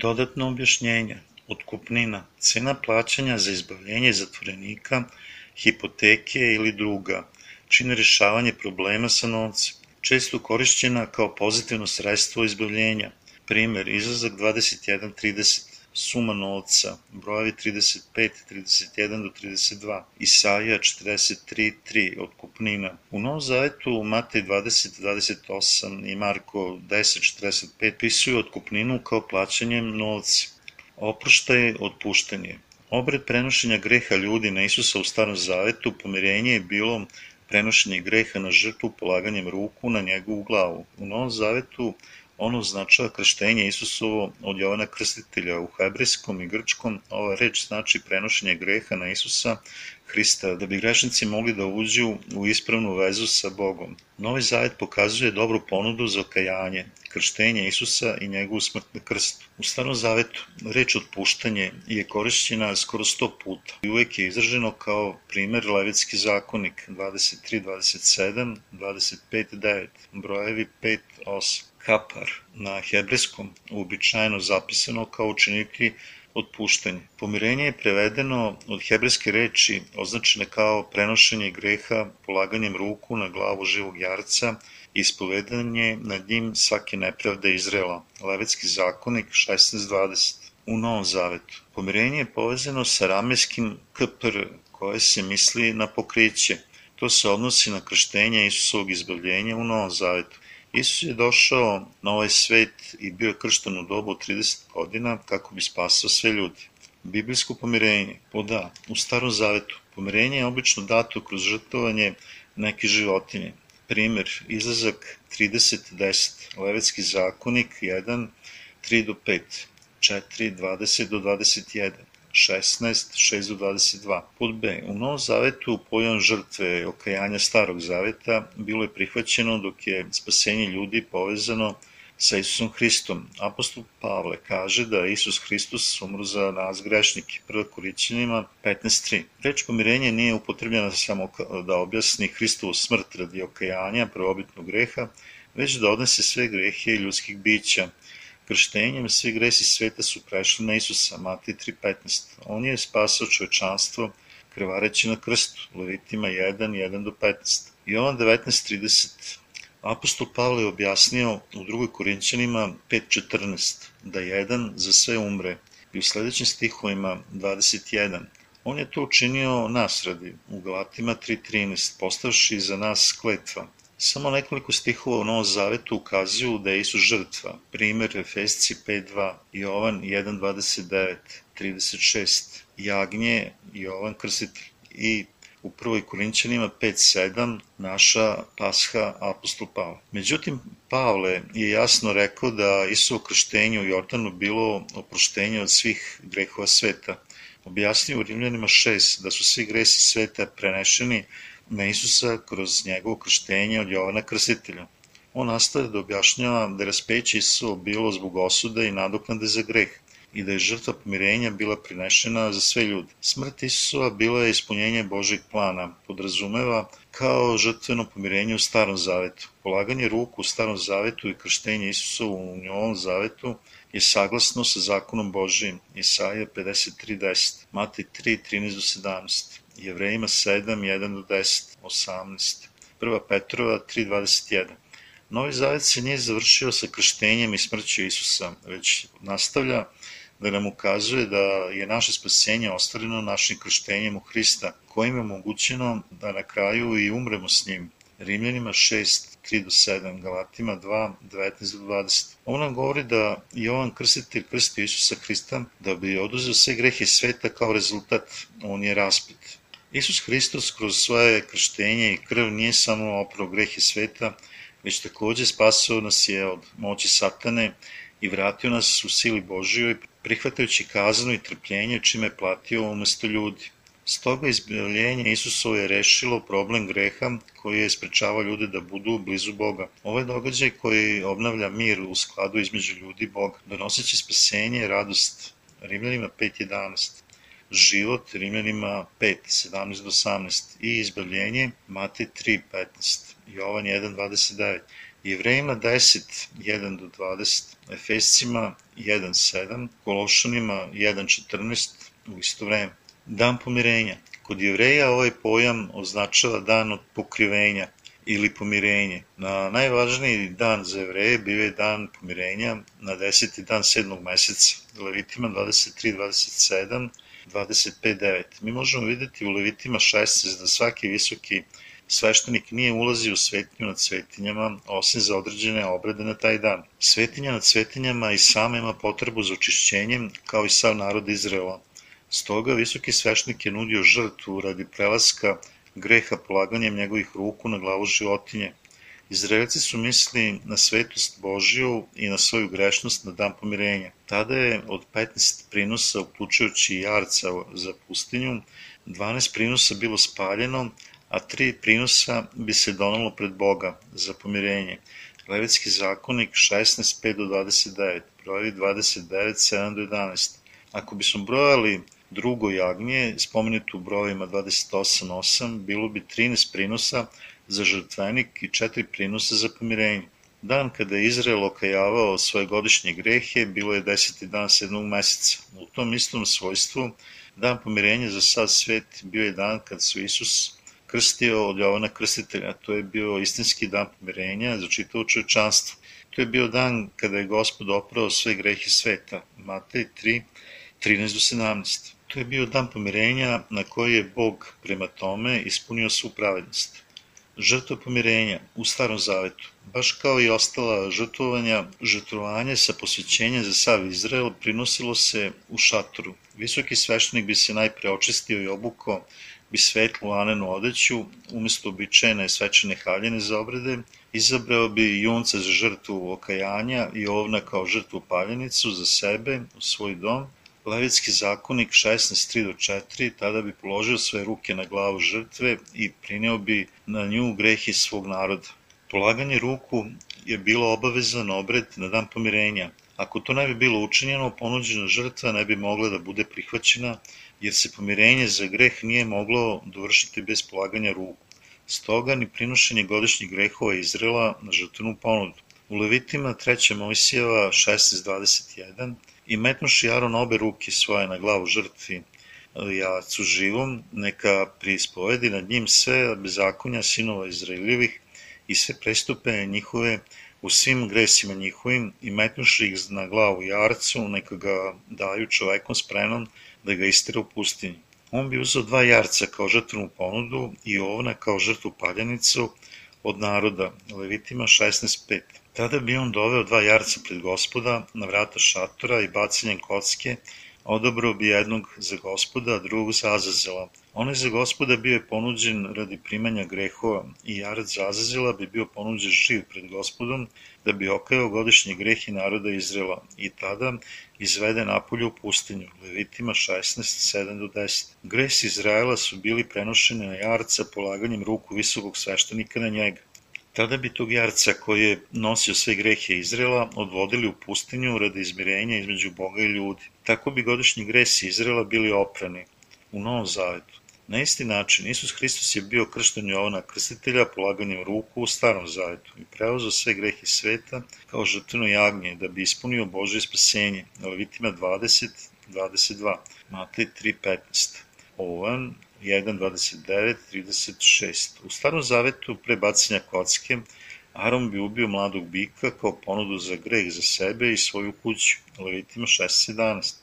Dodatno objašnjenje. Otkupnina. Cena plaćanja za izbavljenje zatvorenika, hipoteke ili druga. Čine rešavanje problema sa novcem. Često korišćena kao pozitivno sredstvo izbavljenja. Primer, izlazak 21.30 suma novca, brojevi 35, 31 do 32, Isaija 43.3, otkupnina. U Novom Zavetu Matej 20, 28 i Marko 10, 45 pisuju otkupninu kao plaćanjem novca. Oproštaj otpuštanje. Obred prenošenja greha ljudi na Isusa u Starom Zavetu pomirenje je bilo prenošenje greha na žrtvu polaganjem ruku na njegovu glavu. U Novom Zavetu ono označava krštenje Isusovo od Jovana Krstitelja. U hebrejskom i grčkom ova reč znači prenošenje greha na Isusa Hrista, da bi grešnici mogli da uđu u ispravnu vezu sa Bogom. Novi zavet pokazuje dobru ponudu za okajanje, krštenje Isusa i njegovu smrt na krstu. U starom zavetu reč otpuštanje je korišćena skoro 100 puta i uvek je izraženo kao primer Levitski zakonik 23, 27, 25, 9, brojevi 5, 8 kapar na hebrejskom uobičajeno zapisano kao učiniti otpuštanje. Pomirenje je prevedeno od hebrejske reči označene kao prenošenje greha polaganjem ruku na glavu živog jarca i ispovedanje nad njim svake nepravde Izrela. Levetski zakonik 16.20 u Novom Zavetu. Pomirenje je povezano sa rameskim kpr, koje se misli na pokriće. To se odnosi na krštenje Isusovog izbavljenja u Novom Zavetu. Isus je došao na ovaj svet i bio kršten u dobu 30 godina kako bi spasao sve ljudi. Biblijsko pomirenje. O da, u starom zavetu. Pomirenje je obično dato kroz žrtovanje neke životinje. Primer, izlazak 30.10, Levetski zakonik 1, 3 do 5, 4, 20 do 21, 16, 6 do 22. Pod B. U Novom Zavetu pojam žrtve okajanja Starog Zaveta bilo je prihvaćeno dok je spasenje ljudi povezano sa Isusom Hristom. Apostol Pavle kaže da Isus Hristos umro za nas grešnike. 1. Korićanima 15.3. Reč pomirenje nije upotrebljena samo da objasni Hristovu smrt radi okajanja prvobitnog greha, već da odnese sve grehe ljudskih bića, Krštenjem svi gresi sveta su prešli na Isusa, Matej 3.15. On je spasao čovečanstvo krvareći na krstu, Levitima 1, 1 do 15. Jovan 19.30. Apostol Pavle je objasnio u drugoj Korinćanima 5.14 da jedan za sve umre i u sledećim stihovima 21. On je to učinio nas radi u Galatima 3.13, postavši za nas kletva, Samo nekoliko stihova u Novom Zavetu ukazuju da je Isus žrtva. Primer Efesci 5.2, Jovan 1.29, 36, Jagnje, Jovan Krstitelj i u prvoj Korinćanima 5.7 naša pasha apostol Pavle. Međutim, Pavle je jasno rekao da Isuo krštenje u Jordanu bilo oproštenje od svih grehova sveta. Objasnio u Rimljanima 6 da su svi gresi sveta prenešeni na Isusa kroz njegovo krštenje od Jovana Krstitelja. On nastaje da objašnjava da raspeće Isusa bilo zbog osude i nadoknade za greh i da je žrtva pomirenja bila prinešena za sve ljude. Smrt Isusova bila je ispunjenje Božeg plana, podrazumeva kao žrtveno pomirenje u Starom Zavetu. Polaganje ruku u Starom Zavetu i krštenje Isusovu u Novom Zavetu je saglasno sa zakonom Božijim, Isaija 53.10, Matej 3.13 do 17. Jevrejima 7, 1 do 10, 18, 1. Petrova 3, 21. Novi Zavet se nije završio sa krštenjem i smrću Isusa, već nastavlja da nam ukazuje da je naše spasenje ostvareno našim krštenjem u Hrista, kojim je omogućeno da na kraju i umremo s njim. Rimljanima 6, 3 do 7, Galatima 2, 19 do 20. Ovo nam govori da Jovan krstitelj krstio Isusa Hrista da bi oduzeo sve grehe sveta kao rezultat, on je raspet. Isus Hristos kroz svoje krštenje i krv nije samo oprao grehe sveta, već takođe spasao nas je od moći satane i vratio nas u sili Božijoj, prihvatajući kaznu i trpljenje čime je platio umesto ljudi. Stoga izbavljenje Isusovo je rešilo problem greha koji je sprečavao ljude da budu blizu Boga. Ovaj događaj koji obnavlja mir u skladu između ljudi i Boga, donoseći spasenje i radost. Rimljanima 5.11 život Rimljanima 5, 17 do 18 i izbavljenje Matej 3, 15, Jovan 1, 29. Jevrejima 10, 1 do 20, Efescima 1, 7, Kološanima 1, 14 u isto vreme. Dan pomirenja. Kod jevreja ovaj pojam označava dan od pokrivenja ili pomirenje. Na najvažniji dan za jevreje bio je dan pomirenja na deseti dan sedmog meseca, Levitima 23, 27, 25.9. Mi možemo videti u Levitima 16 da svaki visoki sveštenik nije ulazio u svetinju nad svetinjama, osim za određene obrede na taj dan. Svetinja nad svetinjama i sama ima potrebu za očišćenjem, kao i sav narod Izraela. Stoga visoki sveštenik je nudio žrtvu radi prelaska greha polaganjem njegovih ruku na glavu životinje. Izraelci su mislili na svetost Božiju i na svoju grešnost na dan pomirenja. Tada je od 15 prinosa, uključujući jarca za pustinju, 12 prinosa bilo spaljeno, a tri prinosa bi se donalo pred Boga za pomirenje. Levitski zakonik 16, 5 do 29, brojevi 29, 7 do 11. Ako bismo brojali drugo jagnje, spomenuto u brojima 28, 8, bilo bi 13 prinosa za žrtvenik i 4 prinosa za pomirenje. Dan kada je Izrael okajavao svoje godišnje grehe, bilo je deseti dan sedmog meseca. U tom istom svojstvu, dan pomirenja za sad svet bio je dan kad su Isus krstio od Jovana Krstitelja. To je bio istinski dan pomirenja za čitavo čovečanstvo. To je bio dan kada je gospod oprao sve grehe sveta. Matej 3, 13 do 17. To je bio dan pomirenja na koji je Bog prema tome ispunio svu pravednost. Žrtva pomirenja u starom zavetu, baš kao i ostala žrtvovanja, žrtvovanje sa posvećenjem za sav Izrael prinosilo se u šatoru. Visoki sveštenik bi se najpre očistio i obukao bi svetlu lanenu odeću, umesto običajne svečane haljine za obrede, izabrao bi junca za žrtvu okajanja i ovna kao žrtvu paljenicu za sebe u svoj dom, Levitski zakonik 16.3 do 4, tada bi položio sve ruke na glavu žrtve i prineo bi na nju grehi svog naroda. Polaganje ruku je bilo obavezan obred na dan pomirenja. Ako to ne bi bilo učinjeno, ponuđena žrtva ne bi mogla da bude prihvaćena, jer se pomirenje za greh nije moglo dovršiti bez polaganja ruku. Stoga ni prinošenje godišnjih grehova Izrela na žrtvenu ponudu. U Levitima 3. Mojsijeva 16.21 i metnuši Aron obe ruke svoje na glavu žrtvi jacu živom, neka priispovedi nad njim sve bezakonja sinova Izraeljevih i sve prestupe njihove u svim gresima njihovim i metnuši ih na glavu jarcu, neka ga daju čovekom spremnom da ga istira u pustinji. On bi uzao dva jarca kao žrtvenu ponudu i ovna kao žrtvu paljanicu od naroda, Levitima 16.5. Tada bi on doveo dva jarca pred gospoda na vrata šatora i bacanjem kocke odabrao bi jednog za gospoda, a drugog za Azazela. Onaj za gospoda bio je ponuđen radi primanja grehova i jarac za Azazela bi bio ponuđen živ pred gospodom da bi okajao godišnje grehi naroda Izrela i tada izvede napolje u pustinju, Levitima 16, 7 do 10. Gresi Izraela su bili prenošeni na jarca polaganjem ruku visokog sveštenika na njega. Tada bi tog jarca koji je nosio sve grehe Izrela odvodili u pustinju radi izmirenja između Boga i ljudi. Tako bi godišnji gresi Izrela bili oprani u Novom Zavetu. Na isti način, Isus Hristos je bio kršten Jovana Krstitelja polaganjem ruku u Starom Zavetu i preuzeo sve grehe sveta kao žrtveno jagnje da bi ispunio Božje spasenje. Levitima 20, 22, Matej 3.15. Ovan 1.29, 36. U starom zavetu pre bacanja kocke Aron bi ubio mladog bika kao ponudu za greh za sebe i svoju kuću, Levitima 6.17.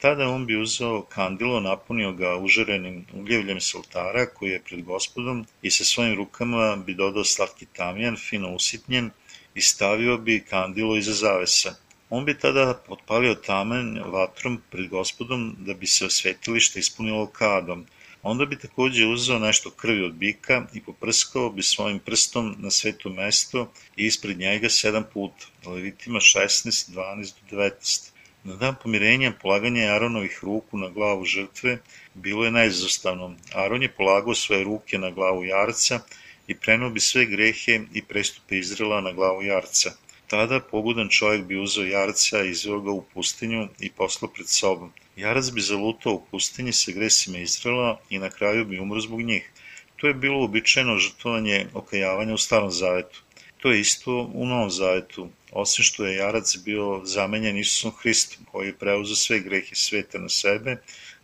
Tada on bi uzeo kandilo, napunio ga užarenim ugljevljem s oltara koji je pred gospodom i sa svojim rukama bi dodao slatki tamjan, fino usitnjen i stavio bi kandilo iza zavesa. On bi tada potpalio tamen vatrom pred gospodom da bi se osvetilište ispunilo kadom, Onda bi takođe uzeo nešto krvi od bika i poprskao bi svojim prstom na sveto mesto i ispred njega sedam puta, Levitima 16, 12 do 19. Na dan pomirenja polaganje Aronovih ruku na glavu žrtve bilo je najizostavno. Aron je polagao svoje ruke na glavu jarca i prenuo bi sve grehe i prestupe Izrela na glavu jarca. Tada pogudan čovjek bi uzeo jarca i izveo ga u pustinju i poslao pred sobom. Jarac bi zalutao u pustinji sa gresima Izrela i na kraju bi umro zbog njih. To je bilo uobičajeno žrtvovanje okajavanja u starom zavetu. To je isto u Novom Zavetu, osim što je jarac bio zamenjen Isusom Hristom, koji je preuzeo sve grehe sveta na sebe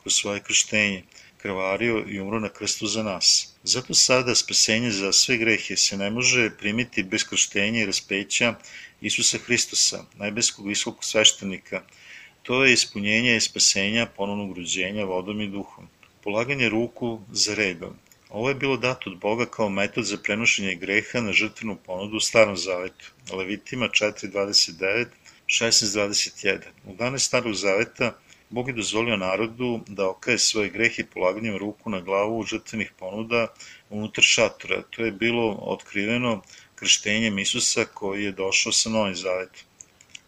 kroz svoje krštenje, krvario i umro na krstu za nas. Zato sada spasenje za sve grehe se ne može primiti bez krštenja i raspeća Isusa Hristosa, najbeskog visokog sveštenika. To je ispunjenje i spasenja ponovnog rođenja vodom i duhom. Polaganje ruku za redom. Ovo je bilo dato od Boga kao metod za prenošenje greha na žrtvenu ponudu u Starom Zavetu, Levitima 4.29, 16.21. U dane Starog Zaveta Bog je dozvolio narodu da okaje svoje grehe polaganjem ruku na glavu žrtvenih ponuda unutar šatora. To je bilo otkriveno krštenjem Isusa koji je došao sa Novim Zavetom.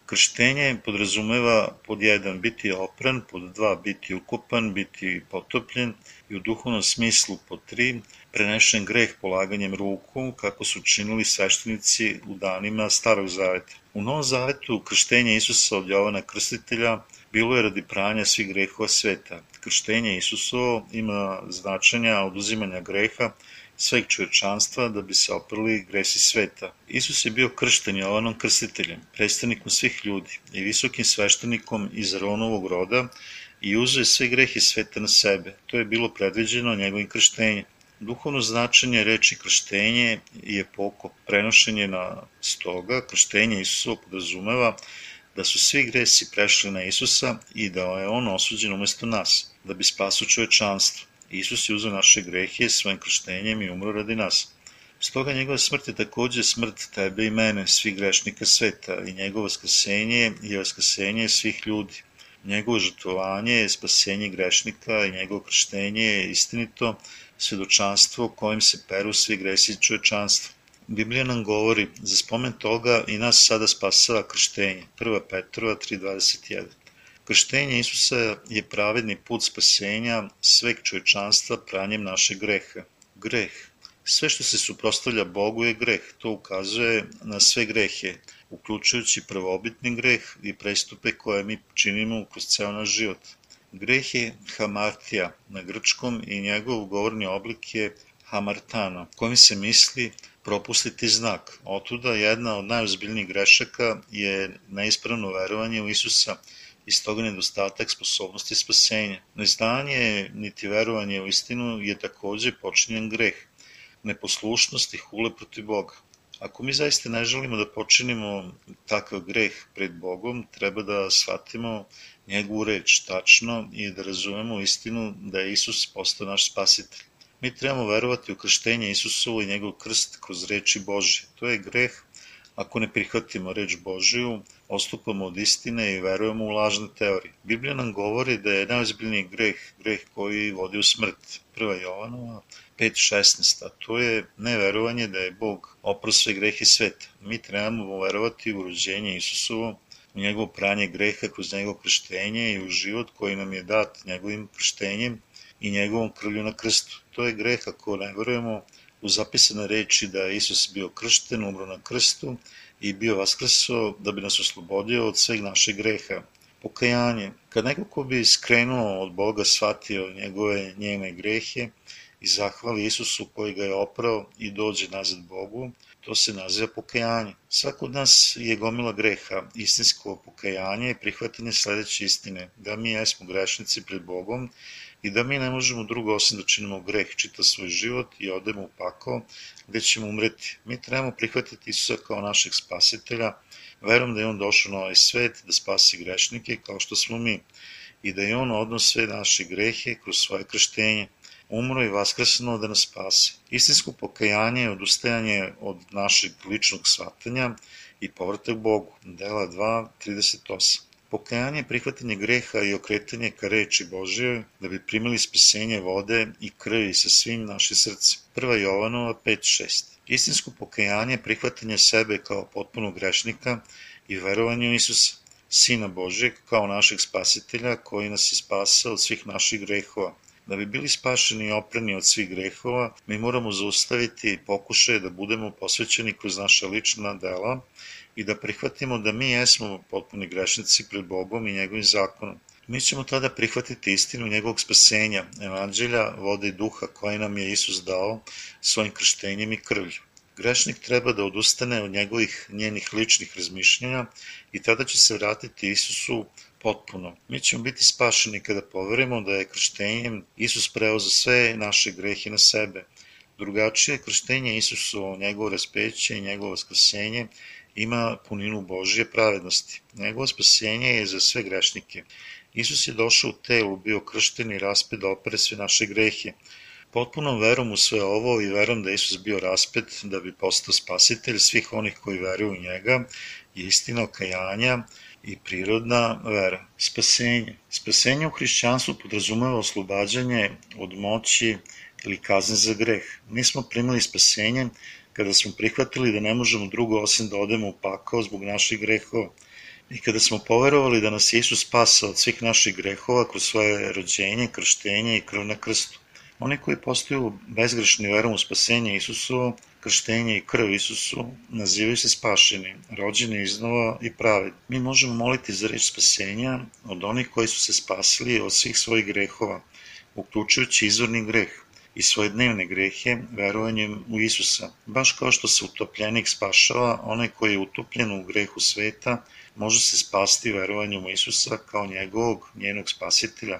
Krštenje podrazumeva pod jedan biti opran, pod dva biti ukopan, biti potopljen i u duhovnom smislu pod tri prenešen greh polaganjem ruku kako su činili sveštenici u danima Starog Zaveta. U Novom Zavetu krštenje Isusa od Jovana Krstitelja bilo je radi pranja svih grehova sveta. Krštenje Isusovo ima značenja oduzimanja greha sveg čovečanstva da bi se oprali gresi sveta. Isus je bio kršten Jovanom krstiteljem, predstavnikom svih ljudi i visokim sveštenikom iz Aronovog roda i uzeo je sve grehe sveta na sebe. To je bilo predviđeno njegovim krštenjem. Duhovno značenje reči krštenje je pokop prenošenje na stoga. Krštenje Isusovo podrazumeva da su svi gresi prešli na Isusa i da je on osuđen umesto nas, da bi spasu čovečanstvo. Isus je uzeo naše grehe svojim krštenjem i umro radi nas. Stoga njegova smrt je takođe smrt tebe i mene, svih grešnika sveta, i njegovo skasenje je skasenje svih ljudi. Njegovo žrtvovanje je spasenje grešnika i njegovo krštenje je istinito svedočanstvo kojim se peru svi gresi čovečanstva. Biblija nam govori, za spomen toga i nas sada spasava krštenje. 1. Petrova 3.21. Krštenje Isusa je pravedni put spasenja sveg čovečanstva pranjem našeg greha. Greh. Sve što se suprostavlja Bogu je greh. To ukazuje na sve grehe, uključujući prvobitni greh i prestupe koje mi činimo kroz ceo naš život. Greh je hamartija na grčkom i njegov govorni oblik je hamartano, kojim se misli propustiti znak. Otuda jedna od najozbiljnijih grešaka je neispravno verovanje u Isusa i stoga nedostatak sposobnosti spasenja. Neznanje niti verovanje u istinu je takođe počinjen greh, neposlušnost i hule protiv Boga. Ako mi zaista ne želimo da počinimo takav greh pred Bogom, treba da shvatimo njegovu reč tačno i da razumemo istinu da je Isus postao naš spasitelj. Mi trebamo verovati u krštenje Isusovo i njegov krst kroz reči Bože. To je greh ako ne prihvatimo reč Božiju, ostupamo od istine i verujemo u lažne teorije. Biblija nam govori da je najozbiljniji greh, greh koji vodi u smrt. 1. Jovanova 5.16, a to je neverovanje da je Bog opro sve grehe sveta. Mi trebamo verovati u rođenje Isusovo, u njegovo pranje greha kroz njegovo krštenje i u život koji nam je dat njegovim krštenjem i njegovom krvlju na krstu. To je greh ako ne verujemo u zapisane reči da je Isus bio kršten, umro na krstu i bio vaskrso da bi nas oslobodio od sveg našeg greha. Pokajanje. Kad neko ko bi skrenuo od Boga shvatio njegove njene grehe i zahvali Isusu koji ga je oprao i dođe nazad Bogu, to se naziva pokajanje. Svako od nas je gomila greha. Istinsko pokajanje je prihvatanje sledeće istine, da mi jesmo grešnici pred Bogom i da mi ne možemo drugo osim da činimo greh čita svoj život i odemo u pakao gde ćemo umreti. Mi trebamo prihvatiti Isusa kao našeg spasitelja, verujem da je on došao na ovaj svet da spasi grešnike kao što smo mi i da je on odnos sve naše grehe kroz svoje krštenje umro i vaskrsno da nas spase. Istinsko pokajanje je odustajanje od našeg ličnog shvatanja i povratak Bogu. Dela 2.38 Pokajanje je prihvatanje greha i okretanje ka reči Božjoj da bi primili spasenje vode i krvi sa svim našim srcem. 1. Jovanova 5.6 Istinsko pokajanje je prihvatanje sebe kao potpunog grešnika i verovanje u Isusa, Sina Božjeg, kao našeg spasitelja koji nas je spasao od svih naših grehova. Da bi bili spašeni i oprani od svih grehova, mi moramo zaustaviti pokušaje da budemo posvećeni kroz naša lična dela i da prihvatimo da mi jesmo potpuni grešnici pred Bogom i njegovim zakonom. Mi ćemo tada prihvatiti istinu njegovog spasenja, evanđelja, vode i duha koje nam je Isus dao svojim krštenjem i krvlju. Grešnik treba da odustane od njegovih njenih ličnih razmišljanja i tada će se vratiti Isusu potpuno. Mi ćemo biti spašeni kada poverimo da je krštenjem Isus preoza sve naše grehe na sebe. Drugačije krštenje Isusovo, njegovo raspeće i njegovo vaskrsenje ima puninu Božje pravednosti. Njegovo spasenje je za sve grešnike. Isus je došao u telu, bio kršten i raspet da opere sve naše grehe. Potpunom verom u sve ovo i verom da Isus bio raspet da bi postao spasitelj svih onih koji veruju u njega je istina okajanja i prirodna vera. Spasenje. Spasenje u hrišćanstvu podrazumeva oslobađanje od moći ili kazne za greh. Mi smo primili spasenje kada smo prihvatili da ne možemo drugo osim da odemo u pakao zbog naših grehova. I kada smo poverovali da nas Isus spasa od svih naših grehova kroz svoje rođenje, krštenje i krv na krstu. Oni koji postaju bezgrešni verom u spasenje Isusovo, krštenje i krv Isusu, nazivaju se spašeni, rođeni iznova i pravedni. Mi možemo moliti za reč spasenja od onih koji su se spasili od svih svojih grehova, uključujući izvorni greh i svoje dnevne grehe verovanjem u Isusa. Baš kao što se utopljenik spašava, onaj koji je utopljen u grehu sveta može se spasti verovanjem u Isusa kao njegovog, njenog spasitelja,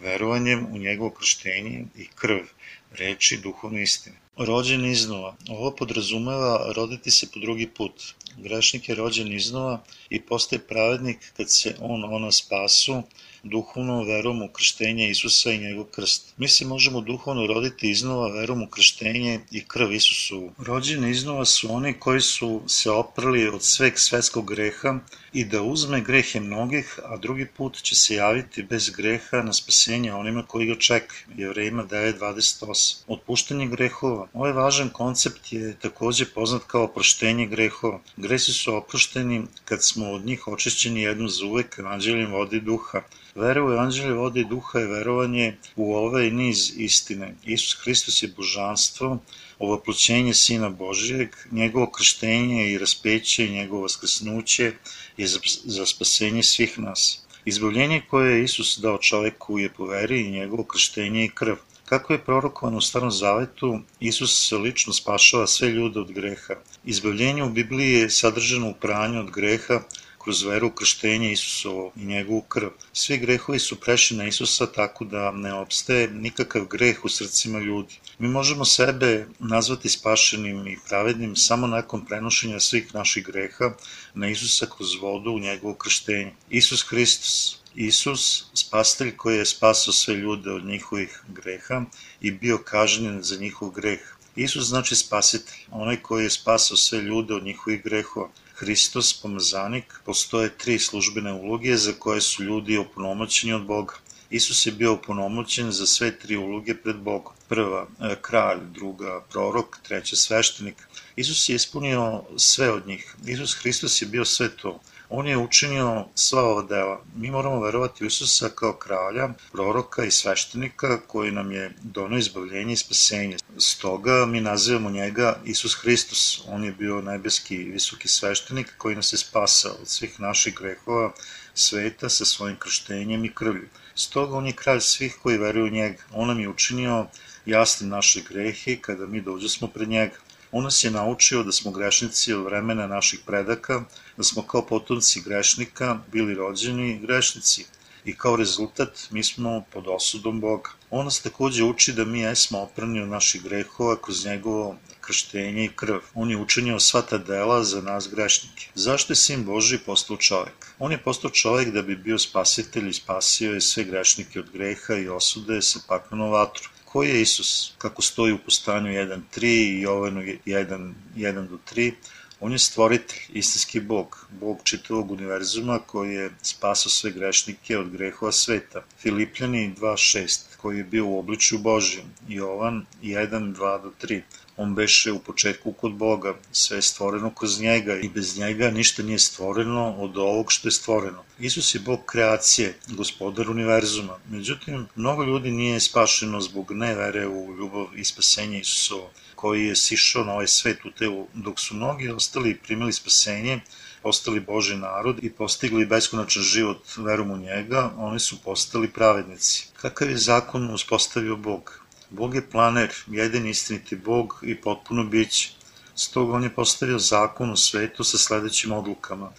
verovanjem u njegovo krštenje i krv, reči duhovne istine. Rođen iznova. Ovo podrazumeva roditi se po drugi put. Grešnik je rođen iznova i postaje pravednik kad se on, ona spasu, duhovnom verom u krštenje Isusa i njegov krst. Mi se možemo duhovno roditi iznova verom u krštenje i krv Isusu. Rođeni iznova su oni koji su se oprali od sveg svetskog greha i da uzme grehe mnogih, a drugi put će se javiti bez greha na spasenje onima koji ga čekaju. Jevrejima 9.28. Otpuštanje grehova. Ovaj važan koncept je takođe poznat kao oproštenje grehova. Gresi su oprošteni kad smo od njih očišćeni jednom za uvek evanđeljem vode i duha. Vera u evanđelje vode i duha je verovanje u ovaj niz istine. Isus Hristos je božanstvo, ovoploćenje Sina Božijeg, njegovo krštenje i raspeće i njegovo vaskrsnuće je za, za spasenje svih nas. Izbavljenje koje je Isus dao čoveku je po veri i njegovo krštenje i krv. Kako je prorokovano u Starom Zavetu, Isus lično spašava sve ljude od greha. Izbavljenje u Bibliji je sadržano u pranju od greha, kroz veru krštenje Isusovo i njegovu krv. Svi grehovi su prešli na Isusa tako da ne obstaje nikakav greh u srcima ljudi. Mi možemo sebe nazvati spašenim i pravednim samo nakon prenošenja svih naših greha na Isusa kroz vodu u njegovo krštenje. Isus Hristos, Isus, spastelj koji je spasao sve ljude od njihovih greha i bio kažnjen za njihov greh. Isus znači spasitelj, onaj koji je spasao sve ljude od njihovih grehova. Hristos, pomazanik, postoje tri službene uloge za koje su ljudi opunomoćeni od Boga. Isus je bio opunomoćen za sve tri uloge pred Bogom. Prva, e, kralj, druga, prorok, treća, sveštenik. Isus je ispunio sve od njih. Isus Hristos je bio sve to. On je učinio sva ova dela. Mi moramo verovati Isusa kao kralja, proroka i sveštenika koji nam je dono izbavljenje i spasenje. Stoga mi nazivamo njega Isus Hristos. On je bio nebeski visoki sveštenik koji nas je spasao od svih naših grehova sveta sa svojim krštenjem i krvlju. Stoga on je kralj svih koji veruju u njega. On nam je učinio jasnim naše grehe kada mi dođemo pred njega. On nas je naučio da smo grešnici od vremena naših predaka, da smo kao potomci grešnika bili rođeni grešnici i kao rezultat mi smo pod osudom Boga. On nas takođe uči da mi jesmo oprani od naših grehova kroz njegovo krštenje i krv. On je učinio sva ta dela za nas grešnike. Zašto je Sin Boži postao čovek? On je postao čovek da bi bio spasitelj i spasio je sve grešnike od greha i osude sa paklenom vatru. Ko je Isus? Kako stoji u postanju 1.3 i Jovanu 1, 1 do 3, On je stvoritelj, istinski Bog, Bog čitavog univerzuma koji je spasao sve grešnike od grehova sveta. Filipljani 2.6, koji je bio u obličju Božjem. Jovan 1, 2 do 3. On beše u početku kod Boga, sve je stvoreno kroz njega i bez njega ništa nije stvoreno od ovog što je stvoreno. Isus je Bog kreacije, gospodar univerzuma. Međutim, mnogo ljudi nije spašeno zbog nevere u ljubav i spasenje Isusova koji je sišao na ovaj svet u telu, dok su mnogi ostali primili spasenje, postali Boži narod i postigli beskonačan život verom u njega, oni su postali pravednici. Kakav je zakon uspostavio Bog? Bog je planer, jedan istiniti Bog i potpuno biće. Stoga on je postavio zakon u svetu sa sledećim odlukama.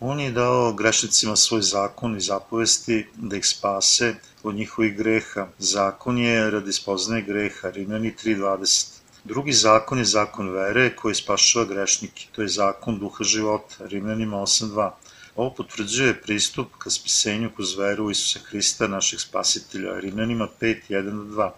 On je dao grešnicima svoj zakon i zapovesti da ih spase od njihovih greha. Zakon je radi spoznaje greha, Rimljani 3.20. Drugi zakon je zakon vere koji spašava grešnike. To je zakon duha života, Rimljanima 8.2. Ovo potvrđuje pristup ka spisenju kroz veru Isusa Hrista, našeg spasitelja, Rimljanima 5.1-2.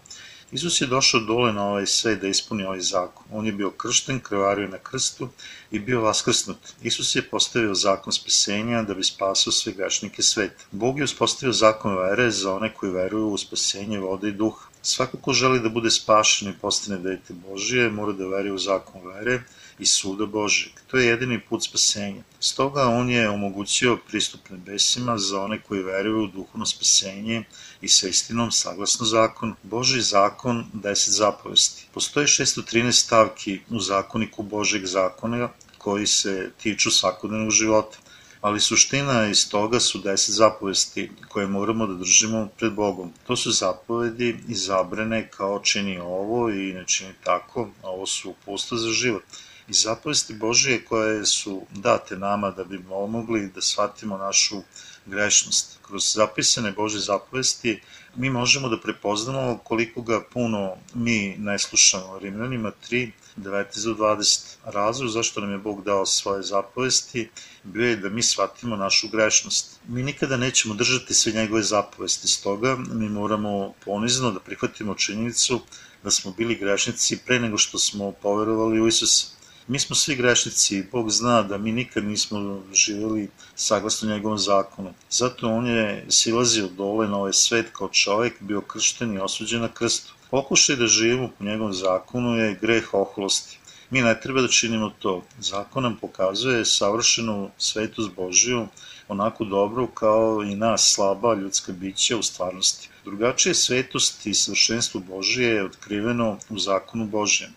Isus je došao dole na ovaj svet da ispuni ovaj zakon. On je bio kršten, krvario na krstu i bio vaskrsnut. Isus je postavio zakon spasenja da bi spasao sve grešnike sveta. Bog je uspostavio zakon vere za one koji veruju u spasenje vode i duha. Svako ko želi da bude spašen i postane dete Božije, mora da veruje u zakon vere i suda Božijeg. To je jedini put spasenja. Stoga on je omogućio pristup nebesima za one koji veruju u duhovno spasenje i sa istinom saglasno zakon. Boži zakon, 10 zapovesti. Postoji 613 stavki u zakoniku Božeg zakona koji se tiču svakodnevnog života ali suština iz toga su deset zapovesti koje moramo da držimo pred Bogom. To su zapovedi i zabrane kao čini ovo i ne čini tako, ovo su pusto za život. I zapovesti Božije koje su date nama da bi mogli da shvatimo našu grešnost. Kroz zapisane Bože zapovesti mi možemo da prepoznamo koliko ga puno mi ne slušamo. Rimljanima 3, 19 do 20. Razlog zašto nam je Bog dao svoje zapovesti bio je da mi shvatimo našu grešnost. Mi nikada nećemo držati sve njegove zapovesti, stoga mi moramo ponizno da prihvatimo činjenicu da smo bili grešnici pre nego što smo poverovali u Isusa. Mi smo svi grešnici i Bog zna da mi nikad nismo živjeli saglasno njegovom zakonu. Zato on je silazio dole na ovaj svet kao čovek, bio kršten i osuđen na krstu. Pokušaj da živimo po njegovom zakonu je greh oholosti. Mi ne treba da činimo to. Zakon nam pokazuje savršenu svetost Božiju, onako dobro kao i nas slaba ljudska bića u stvarnosti. Drugačije svetost i savršenstvo Božije je otkriveno u zakonu Božijem.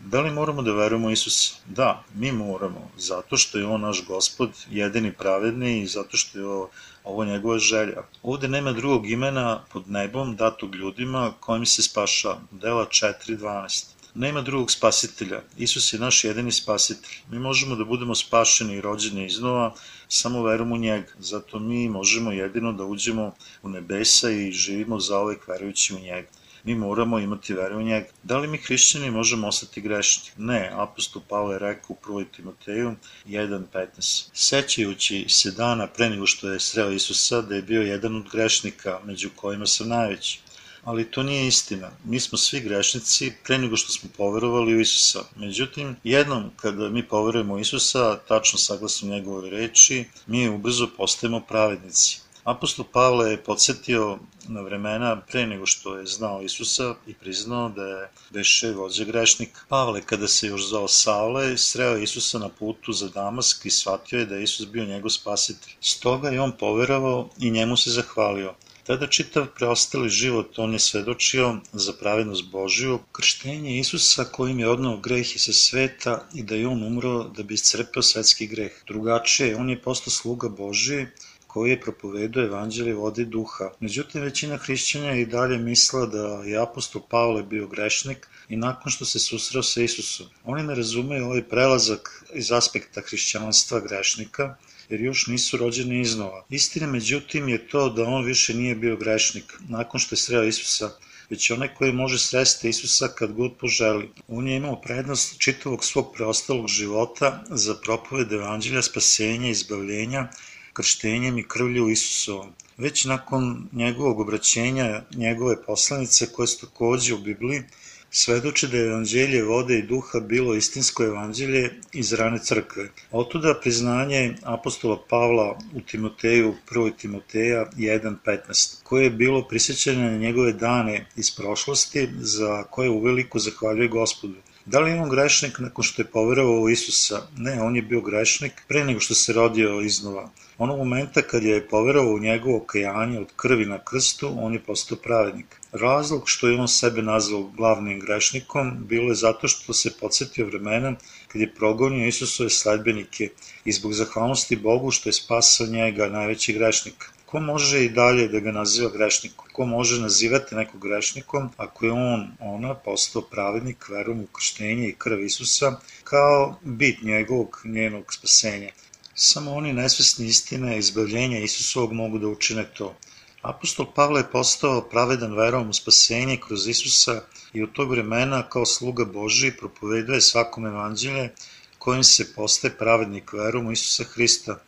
Da li moramo da verujemo Isusa? Da, mi moramo, zato što je On naš gospod, jedini pravedni i zato što je ovo njegova želja. Ovde nema drugog imena pod nebom datog ljudima kojim se spaša. Dela 4.12. Nema drugog spasitelja. Isus je naš jedini spasitelj. Mi možemo da budemo spašeni i rođeni iznova samo verom u njega. Zato mi možemo jedino da uđemo u nebesa i živimo zaovek verujući u njega mi moramo imati veru u njega. Da li mi hrišćani možemo ostati grešni? Ne, apostol Pavle rekao u 1. Timoteju 1.15. Sećajući se dana pre nego što je sreo Isusa da je bio jedan od grešnika, među kojima sam najveći. Ali to nije istina. Mi smo svi grešnici pre nego što smo poverovali u Isusa. Međutim, jednom kada mi poverujemo u Isusa, tačno saglasno njegove reči, mi ubrzo postajemo pravednici. Apostol Pavle je podsjetio na vremena pre nego što je znao Isusa i priznao da je beše vođa grešnika. Pavle, kada se još zvao Saule, sreo Isusa na putu za Damask i shvatio je da je Isus bio njegov spasitelj. Stoga je on poveravao i njemu se zahvalio. Tada čitav preostali život on je svedočio za pravednost Božiju, krštenje Isusa kojim je odnao greh i sa sveta i da je on umro da bi iscrpeo svetski greh. Drugačije, on je postao sluga Božiji koji je propovedao evanđelje vode i duha. Međutim, većina hrišćanja i dalje misla da je apostol Pavle bio grešnik i nakon što se susreo sa Isusom. Oni ne razumeju ovaj prelazak iz aspekta hrišćanstva grešnika, jer još nisu rođeni iznova. Istina međutim je to da on više nije bio grešnik nakon što je sreo Isusa, već onaj koji može sresti Isusa kad god poželi. On je imao prednost čitavog svog preostalog života za propoved evanđelja, spasenja, izbavljenja krštenjem i krvlju Isusovom. Već nakon njegovog obraćenja, njegove poslanice koje su takođe u Bibliji, svedoče da je evanđelje vode i duha bilo istinsko evanđelje iz rane crkve. Otuda priznanje apostola Pavla u Timoteju, 1. Timoteja 1.15, koje je bilo prisjećanje na njegove dane iz prošlosti, za koje uveliko zahvaljuje gospodu. Da li je on grešnik nakon što je poverovao u Isusa? Ne, on je bio grešnik pre nego što se rodio iznova. Onog momenta kad je poverovao u njegovo kajanje od krvi na krstu, on je postao pravednik. Razlog što je on sebe nazvao glavnim grešnikom bilo je zato što se podsjetio vremena kad je progonio Isusove sledbenike i zbog zahvalnosti Bogu što je spasao njega najveći grešnik. Ko može i dalje da ga naziva grešnikom? Ko može nazivati nekog grešnikom ako je on, ona, postao pravednik verom u krštenje i krv Isusa kao bit njegovog, njenog spasenja? Samo oni nesvesni istine izbavljenja Isusovog mogu da učine to. Apostol Pavle je postao pravedan verom u spasenje kroz Isusa i u tog vremena kao sluga Boži propoveduje svakom evanđelje kojim se postaje pravednik verom u Isusa Hrista,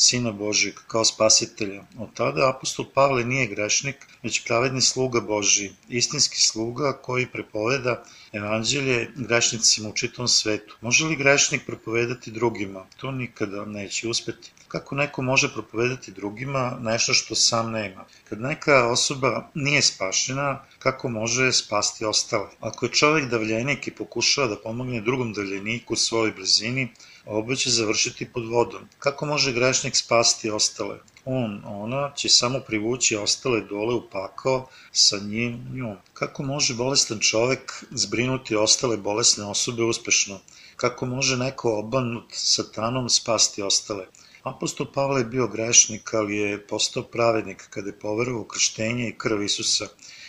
Sina Božijeg, kao spasitelja. Od tada apostol Pavle nije grešnik, već pravedni sluga Božiji, istinski sluga koji prepoveda evanđelje grešnicima u čitom svetu. Može li grešnik propovedati drugima? To nikada neće uspeti. Kako neko može propovedati drugima nešto što sam nema? Kad neka osoba nije spašena, kako može spasti ostale? Ako je čovek davljenik i pokušava da pomogne drugom davljeniku u svojoj blizini, oba će završiti pod vodom. Kako može grešnik spasti ostale? On, ona će samo privući ostale dole u pakao sa njim, njom. Kako može bolestan čovek zbrinuti ostale bolesne osobe uspešno? Kako može neko obanut satanom spasti ostale? Apostol Pavle je bio grešnik, ali je postao pravednik kada je poverovao u krštenje i krv Isusa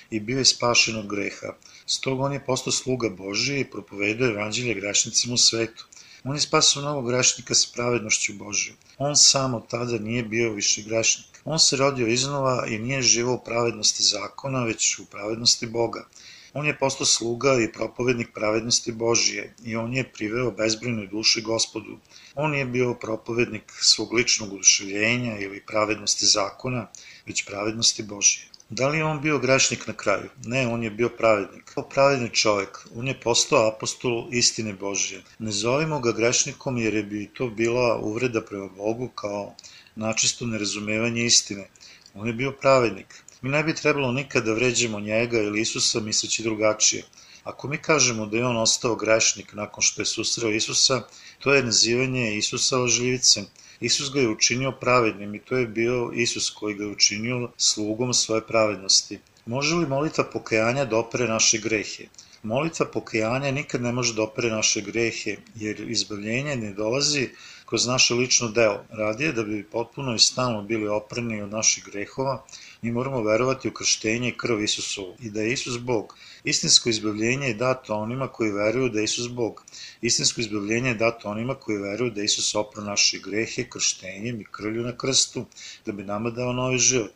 i bio je spašen od greha. Stoga on je postao sluga Božiji i propovedao evanđelje grešnicima u svetu. On je spasao novog grešnika sa pravednošću Božijom. On sam od tada nije bio više grešnik. On se rodio iznova i nije živao u pravednosti zakona, već u pravednosti Boga. On je postao sluga i propovednik pravednosti Božije i on je priveo bezbrojnoj duši gospodu. On je bio propovednik svog ličnog uduševljenja ili pravednosti zakona, već pravednosti Božije. Da li je on bio grešnik na kraju? Ne, on je bio pravednik. Kao pravedni čovek, on je postao apostol istine Božije. Ne zovimo ga grešnikom jer je bi to bila uvreda prema Bogu kao načisto nerazumevanje istine. On je bio pravednik. Mi ne bi trebalo nikada da vređemo njega ili Isusa misleći drugačije. Ako mi kažemo da je on ostao grešnik nakon što je susreo Isusa, to je nazivanje Isusa lažljivicem. Isus ga je učinio pravednim i to je bio Isus koji ga je učinio slugom svoje pravednosti. Može li molitva pokajanja da opere naše grehe? Molitva pokajanja nikad ne može da opere naše grehe, jer izbavljenje ne dolazi kroz naše lično delo. Radije da bi potpuno i stalno bili oprani od naših grehova, mi moramo verovati u krštenje i krv Isusovu i da je Isus Bog. Istinsko izbavljenje je dato onima koji veruju da je Isus Bog. Istinsko izbavljenje je dato onima koji veruju da je Isus opro naše grehe krštenjem i krvlju na krstu, da bi nama dao novi život.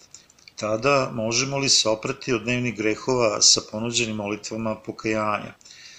Tada možemo li se oprati od dnevnih grehova sa ponuđenim molitvama pokajanja?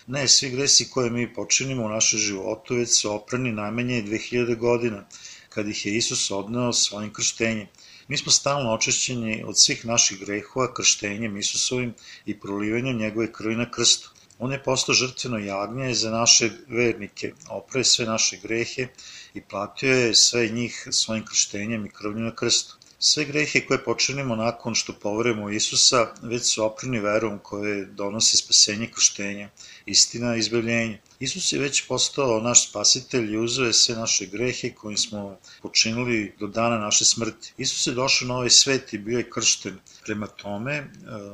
Ne, svi gresi koje mi počinimo u našem životu već su oprani najmanje 2000 godina, kad ih je Isus odneo svojim krštenjem. Mi smo stalno očišćeni od svih naših grehova krštenjem Isusovim i prolivanjem njegove krvi na krstu. On je postao žrtveno jagnje za naše vernike, oprao sve naše grehe i platio je sve njih svojim krštenjem i krvnju na krstu. Sve grehe koje počinimo nakon što poverujemo Isusa već su oprani verom koje donosi spasenje krštenja, istina i izbavljenje. Isus je već postao naš spasitelj i uzeo je sve naše grehe koje smo počinili do dana naše smrti. Isus je došao na ovaj svet i bio je kršten. Prema tome, e,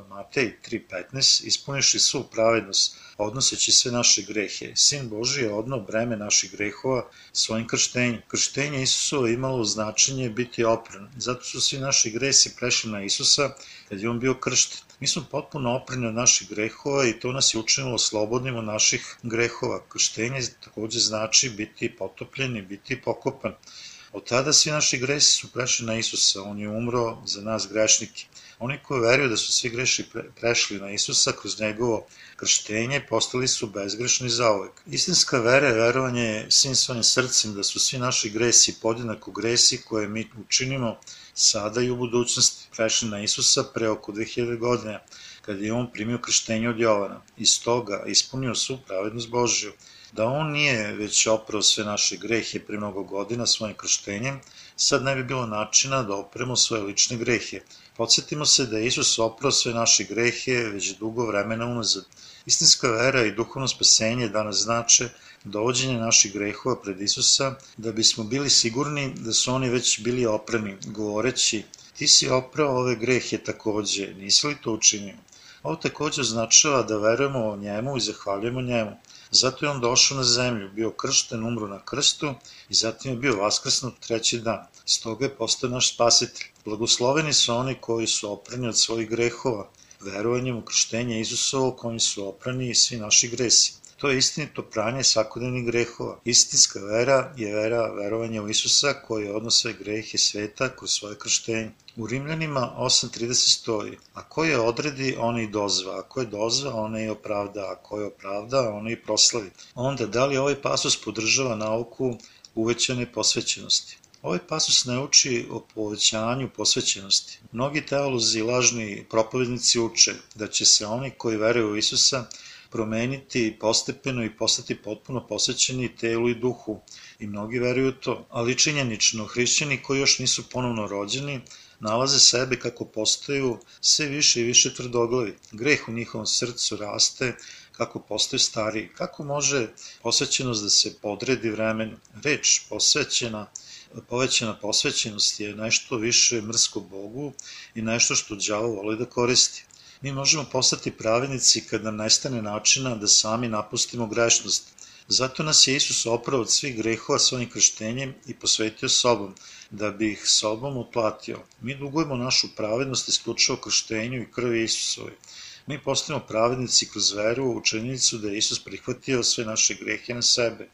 Matej 3.15, ispuniši svu pravednost, odnoseći sve naše grehe. Sin Boži je odno breme naših grehova svojim krštenjem. Krštenje Isusova imalo značenje biti opran. Zato su svi naši gresi prešli na Isusa kad je on bio kršten. Mi smo potpuno opreni od naših grehova i to nas je učinilo slobodnim od naših grehova. Krštenje takođe znači biti potopljen i biti pokopan. Od tada svi naši gresi su prešli na Isusa, on je umro za nas grešnike. Oni koji veruju da su svi greši prešli na Isusa kroz njegovo krštenje, postali su bezgrešni zaovek. Istinska vera je verovanje svim svojim srcem da su svi naši gresi podjednako gresi koje mi učinimo sada i u budućnosti prešli na Isusa pre oko 2000 godina, kada je on primio krštenje od Jovana. Iz toga ispunio svu pravednost Božju. Da on nije već oprao sve naše grehe pre mnogo godina svojim krštenjem, sad ne bi bilo načina da opremo svoje lične grehe. Podsjetimo se da je Isus oprao sve naše grehe već dugo vremena unazad. Istinska vera i duhovno spasenje danas znače dovođenje naših grehova pred Isusa, da bismo bili sigurni da su oni već bili oprani, govoreći, ti si oprao ove grehe takođe, nisi li to učinio? Ovo takođe označava da verujemo o njemu i zahvaljujemo njemu. Zato je on došao na zemlju, bio kršten, umro na krstu i zatim je bio vaskrsnut treći dan. Stoga je postao naš spasitelj. Blagosloveni su oni koji su oprani od svojih grehova, verovanjem u krštenje Isusovo kojim su oprani svi naši gresi. To je istinito pranje svakodnevnih grehova. Istinska vera je vera verovanja u Isusa koji je odnos sve grehe sveta kroz svoje krštenje. U Rimljanima 8.30 stoji, a ko je odredi, on i dozva, a ko je dozva, on i opravda, a ko je opravda, on i proslavi. Onda, da li ovaj pasus podržava nauku uvećane posvećenosti? Ovaj pasus ne uči o povećanju posvećenosti. Mnogi teolozi i lažni propovednici uče da će se oni koji veruju u Isusa promeniti postepeno i postati potpuno posvećeni telu i duhu i mnogi veruju to, ali činjenično hrišćani koji još nisu ponovno rođeni nalaze sebe kako postaju sve više i više tvrdoglavi. Greh u njihovom srcu raste kako postaju stariji. Kako može posvećenost da se podredi vremenu? Reč posvećena povećana posvećenost je nešto više mrsko Bogu i nešto što đavo voli da koristi. Mi možemo postati pravednici kad nam nestane načina da sami napustimo grešnost. Zato nas je Isus oprao od svih grehova svojim krštenjem i posvetio sobom, da bi ih sobom uplatio. Mi dugujemo našu pravednost isključivo krštenju i krvi Isusove. Mi postajemo pravednici kroz veru u učenicu da je Isus prihvatio sve naše grehe na sebe.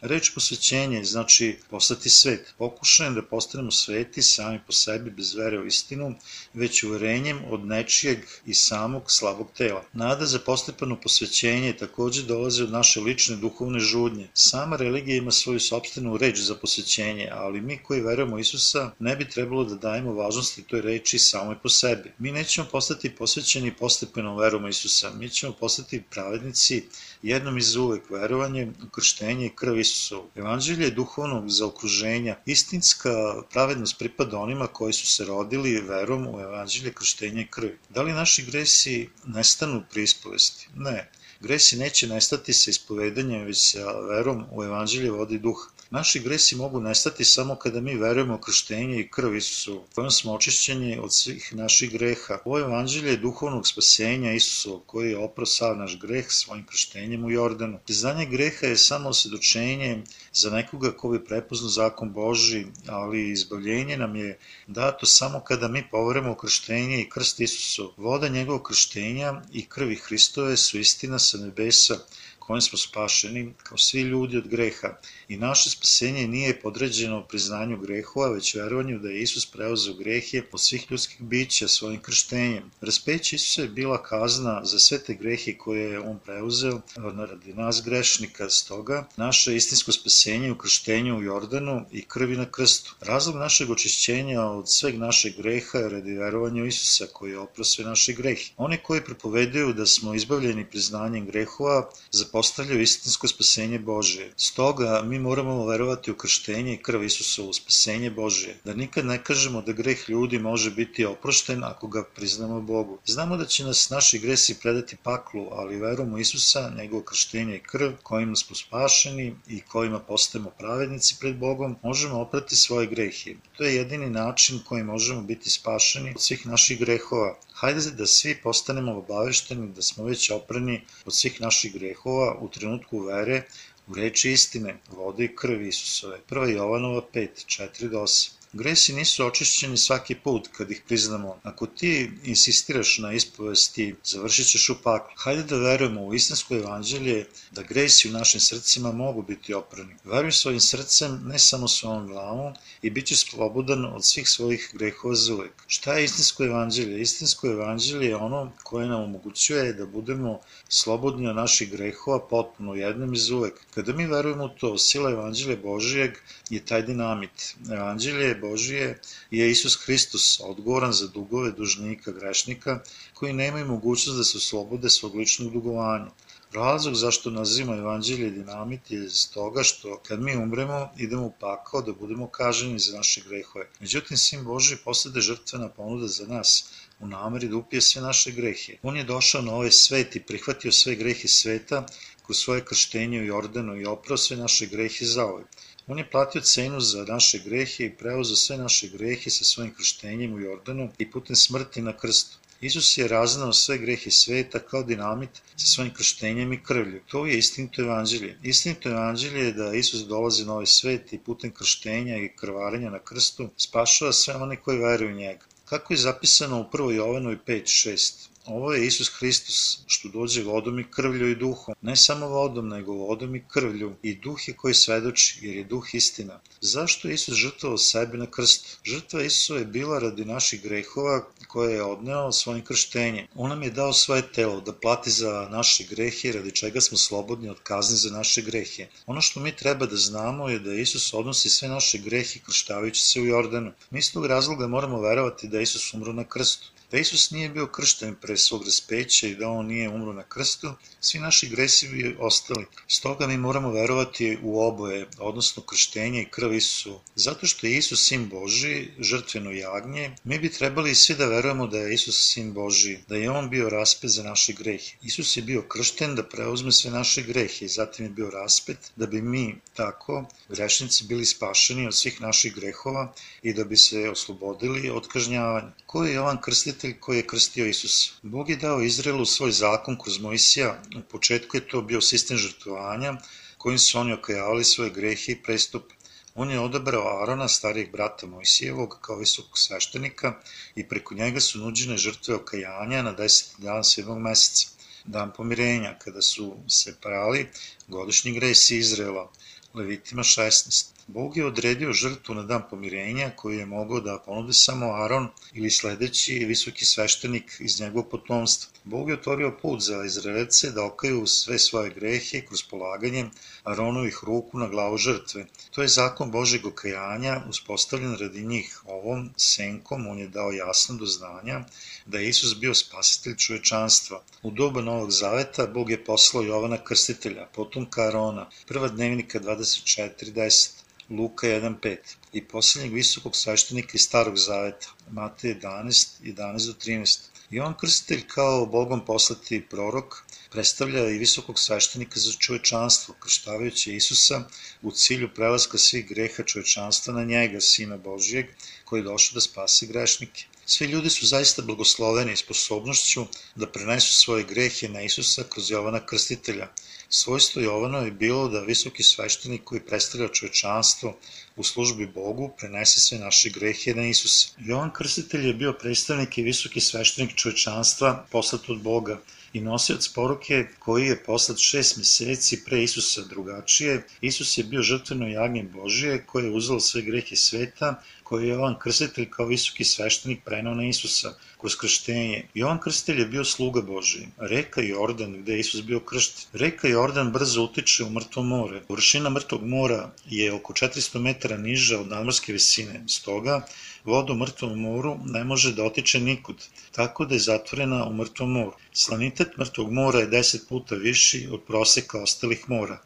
Reč posvećenje znači postati svet. Pokušajem da postanemo sveti sami po sebi bez vere u istinu, već uverenjem od nečijeg i samog slabog tela. Nada za postepeno posvećenje takođe dolazi od naše lične duhovne žudnje. Sama religija ima svoju sobstvenu reč za posvećenje, ali mi koji verujemo Isusa ne bi trebalo da dajemo važnosti toj reči samoj po sebi. Mi nećemo postati posvećeni postepeno verom Isusa, mi ćemo postati pravednici jednom iz uvek verovanjem u krštenje i krv Isusov. Evanđelje duhovnog zaokruženja, istinska pravednost pripada onima koji su se rodili verom u evanđelje krštenja i krvi. Da li naši gresi nestanu pri ispovesti? Ne. Gresi neće nestati sa ispovedanjem, već sa verom u evanđelje vodi duha. Naši gresi mogu nestati samo kada mi verujemo u krštenje i krv Isusu, kojom smo očišćeni od svih naših greha. Ovo evanđelje je duhovnog spasenja Isusu, koji je oprao sav naš greh svojim krštenjem u Jordanu. Priznanje greha je samo osvedočenje za nekoga ko bi prepoznao zakon Boži, ali izbavljenje nam je dato samo kada mi poverujemo u krštenje i krst Isusu. Voda njegovog krštenja i krvi Hristove su istina sa nebesa, kojim smo spašeni kao svi ljudi od greha i naše spasenje nije podređeno priznanju grehova, već verovanju da je Isus preuzeo grehe od svih ljudskih bića svojim krštenjem. Raspeće Isusa je bila kazna za sve te grehe koje je on preuzeo radi nas grešnika, stoga naše istinsko spasenje u krštenju u Jordanu i krvi na krstu. Razlog našeg očišćenja od sveg našeg greha je radi verovanja Isusa koji je oprao sve naše grehe. Oni koji propovedaju da smo izbavljeni priznanjem grehova, zapostavljaju istinsko spasenje Božije. Stoga mi moramo verovati u krštenje i krv Isusovu, spasenje Božije. Da nikad ne kažemo da greh ljudi može biti oprošten ako ga priznamo Bogu. Znamo da će nas naši gresi predati paklu, ali verom u Isusa, njegovo krštenje i krv, kojima smo spašeni i kojima postajemo pravednici pred Bogom, možemo oprati svoje grehe. To je jedini način koji možemo biti spašeni od svih naših grehova, Hajde da svi postanemo obavešteni da smo već oprani od svih naših grehova u trenutku vere u reči istine, vode i krvi Isusove. 1. Jovanova 5, 4 8. Gresi nisu očišćeni svaki put kad ih priznamo. Ako ti insistiraš na ispovesti, završit ćeš u paklu. Hajde da verujemo u istinsko evanđelje da gresi u našim srcima mogu biti oprani. Veruj svojim srcem, ne samo svojom glavom i bit ćeš slobodan od svih svojih grehova za uvek. Šta je istinsko evanđelje? Istinsko evanđelje je ono koje nam omogućuje da budemo slobodni od naših grehova potpuno jednom iz uvek. Kada mi verujemo u to, sila evanđelja Božijeg je taj dinamit. Evanđelje Božije je Isus Hristos odgovoran za dugove dužnika grešnika koji nemaju mogućnost da se oslobode svog ličnog dugovanja. Razlog zašto nazivamo evanđelje dinamit je toga što kad mi umremo idemo u pakao da budemo kaženi za naše grehove. Međutim, Sin Boži poslede žrtvena ponuda za nas u nameri da upije sve naše grehe. On je došao na ovaj svet i prihvatio sve grehe sveta kroz svoje krštenje u Jordanu i oprao sve naše grehe za ovaj. On je platio cenu za naše grehe i preuzeo sve naše grehe sa svojim krštenjem u Jordanu i putem smrti na krstu. Isus je raznao sve grehe sveta kao dinamit sa svojim krštenjem i krvlju. To je istinito evanđelje. Istinito evanđelje je da Isus dolazi na ovaj svet i putem krštenja i krvarenja na krstu spašava sve one koji veruju u njega. Kako je zapisano u 1. Jovanoj 5.6. Ovo je Isus Hristos, što dođe vodom i krvlju i duhom. Ne samo vodom, nego vodom i krvlju. I duh je koji svedoči, jer je duh istina. Zašto je Isus žrtvovao sebe na krstu? Žrtva Isusa je bila radi naših grehova koje je odneo svojim krštenjem. On nam je dao svoje telo da plati za naše grehe, radi čega smo slobodni od kazni za naše grehe. Ono što mi treba da znamo je da Isus odnosi sve naše grehe krštavajući se u Jordanu. Mi iz tog razloga moramo verovati da Isus umro na krstu da Isus nije bio kršten pre svog raspeća i da on nije umro na krstu, svi naši gresi bi ostali. Stoga mi moramo verovati u oboje, odnosno krštenje i krv Isusu. Zato što je Isus sin Boži, žrtveno jagnje, mi bi trebali svi da verujemo da je Isus sin Boži, da je on bio raspet za naše grehe. Isus je bio kršten da preuzme sve naše grehe i zatim je bio raspet da bi mi tako, grešnici, bili spašeni od svih naših grehova i da bi se oslobodili od kažnjavanja. Ko je Jovan Krstitelj koji je krstio Isusa? Bog je dao Izraelu svoj zakon kroz Mojsija. U početku je to bio sistem žrtvovanja kojim su oni okajavali svoje grehe i prestupe. On je odabrao Arona, starijeg brata Mojsijevog, kao visokog sveštenika i preko njega su nuđene žrtve okajanja na 10. dan 7. meseca, dan pomirenja, kada su se prali godišnji gresi Izrela, Levitima 16. Bog je odredio žrtvu na dan pomirenja koju je mogao da ponudi samo Aron ili sledeći visoki sveštenik iz njegovog potomstva. Bog je otvorio put za Izraelce da okaju sve svoje grehe kroz polaganje Aronovih ruku na glavu žrtve. To je zakon Božeg okajanja uspostavljen radi njih. Ovom senkom on je dao jasno do znanja da je Isus bio spasitelj čovečanstva. U doba Novog Zaveta Bog je poslao Jovana Krstitelja, potomka Arona, prva dnevnika 24.10. Luka 1.5 i poslednjeg visokog sveštenika iz Starog Zaveta, Matej 11, 11 do 13. I on krstitelj kao Bogom poslati prorok predstavlja i visokog sveštenika za čovečanstvo, krštavajući Isusa u cilju prelaska svih greha čovečanstva na njega, Sina Božijeg, koji je došao da spase grešnike. Svi ljudi su zaista blagosloveni sposobnošću da prenesu svoje grehe na Isusa kroz Jovana Krstitelja. Svojstvo Jovana je bilo da visoki sveštenik koji predstavlja čovečanstvo u službi Bogu prenese sve naše grehe na Isusa. Jovan Krstitelj je bio predstavnik i visoki sveštenik čovečanstva poslat od Boga i nosioc poruke koji je poslat šest meseci pre Isusa drugačije. Isus je bio žrtveno jagnje Božije koje je uzelo sve grehe sveta koje je Jovan Krstitelj kao visoki sveštenik prenao na Isusa kroz krštenje. Jovan Krstitelj je bio sluga Božiji. Reka Jordan gde je Isus bio kršten. Reka Jordan brzo utiče u mrtvo more. Površina mrtvog mora je oko 400 metara niža od nadmorske visine. Stoga, voda u mrtvom moru ne može da otiče nikud, tako da je zatvorena u mrtvom moru. Slanitet mrtvog mora je 10 puta viši od proseka ostalih mora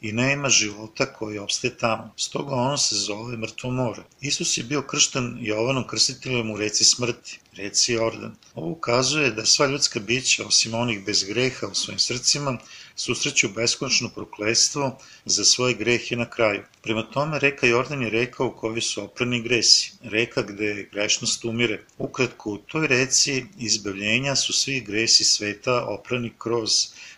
i nema života koji opstaje tamo. Stoga ono se zove mrtvo more. Isus je bio kršten Jovanom krstiteljem u reci smrti, reci Jordan. Ovo ukazuje da sva ljudska bića, osim onih bez greha u svojim srcima, susreću beskonačno prokledstvo za svoje grehe na kraju. Prema tome, reka Jordan je reka u kojoj su oprani gresi, reka gde grešnost umire. Ukratko, u toj reci izbavljenja su svi gresi sveta oprani kroz